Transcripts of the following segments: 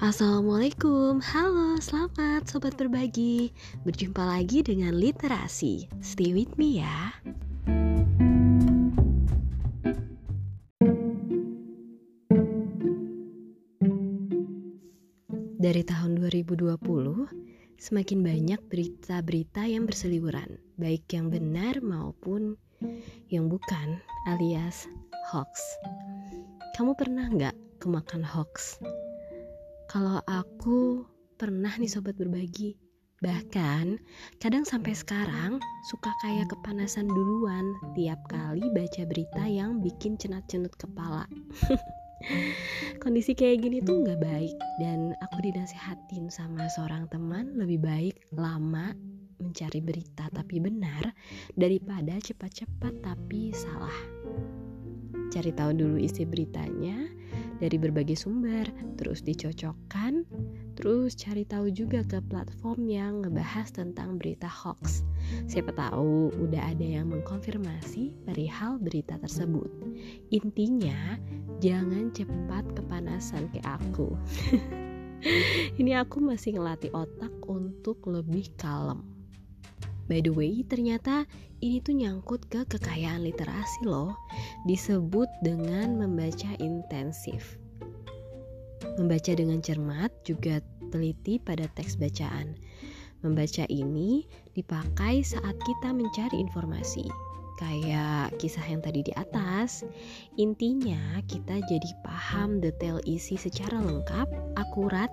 Assalamualaikum, halo selamat sobat berbagi. Berjumpa lagi dengan literasi. Stay with me ya. Dari tahun 2020 Semakin banyak berita-berita yang berseliweran Baik yang benar maupun yang bukan alias hoax. Kamu pernah nggak kemakan hoax? Kalau aku pernah nih sobat berbagi, bahkan kadang sampai sekarang suka kayak kepanasan duluan tiap kali baca berita yang bikin cenat-cenut kepala. Kondisi kayak gini tuh nggak baik dan aku dinasihatin sama seorang teman lebih baik lama mencari berita tapi benar daripada cepat-cepat tapi salah. Cari tahu dulu isi beritanya, dari berbagai sumber, terus dicocokkan, terus cari tahu juga ke platform yang ngebahas tentang berita hoax. Siapa tahu udah ada yang mengkonfirmasi perihal berita tersebut. Intinya, jangan cepat kepanasan kayak aku. Ini aku masih ngelatih otak untuk lebih kalem. By the way, ternyata ini tuh nyangkut ke kekayaan literasi loh. Disebut dengan membaca intensif. Membaca dengan cermat juga teliti pada teks bacaan. Membaca ini dipakai saat kita mencari informasi. Kayak kisah yang tadi di atas, intinya kita jadi paham detail isi secara lengkap, akurat,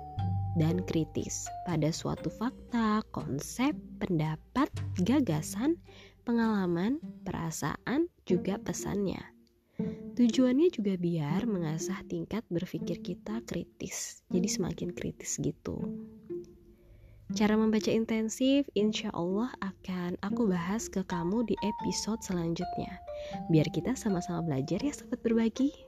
dan kritis pada suatu fakta, konsep, pendapat, gagasan, pengalaman, perasaan, juga pesannya. Tujuannya juga biar mengasah tingkat berpikir kita kritis, jadi semakin kritis gitu. Cara membaca intensif, insya Allah akan aku bahas ke kamu di episode selanjutnya. Biar kita sama-sama belajar ya sobat berbagi.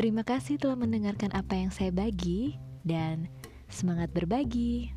Terima kasih telah mendengarkan apa yang saya bagi dan semangat berbagi.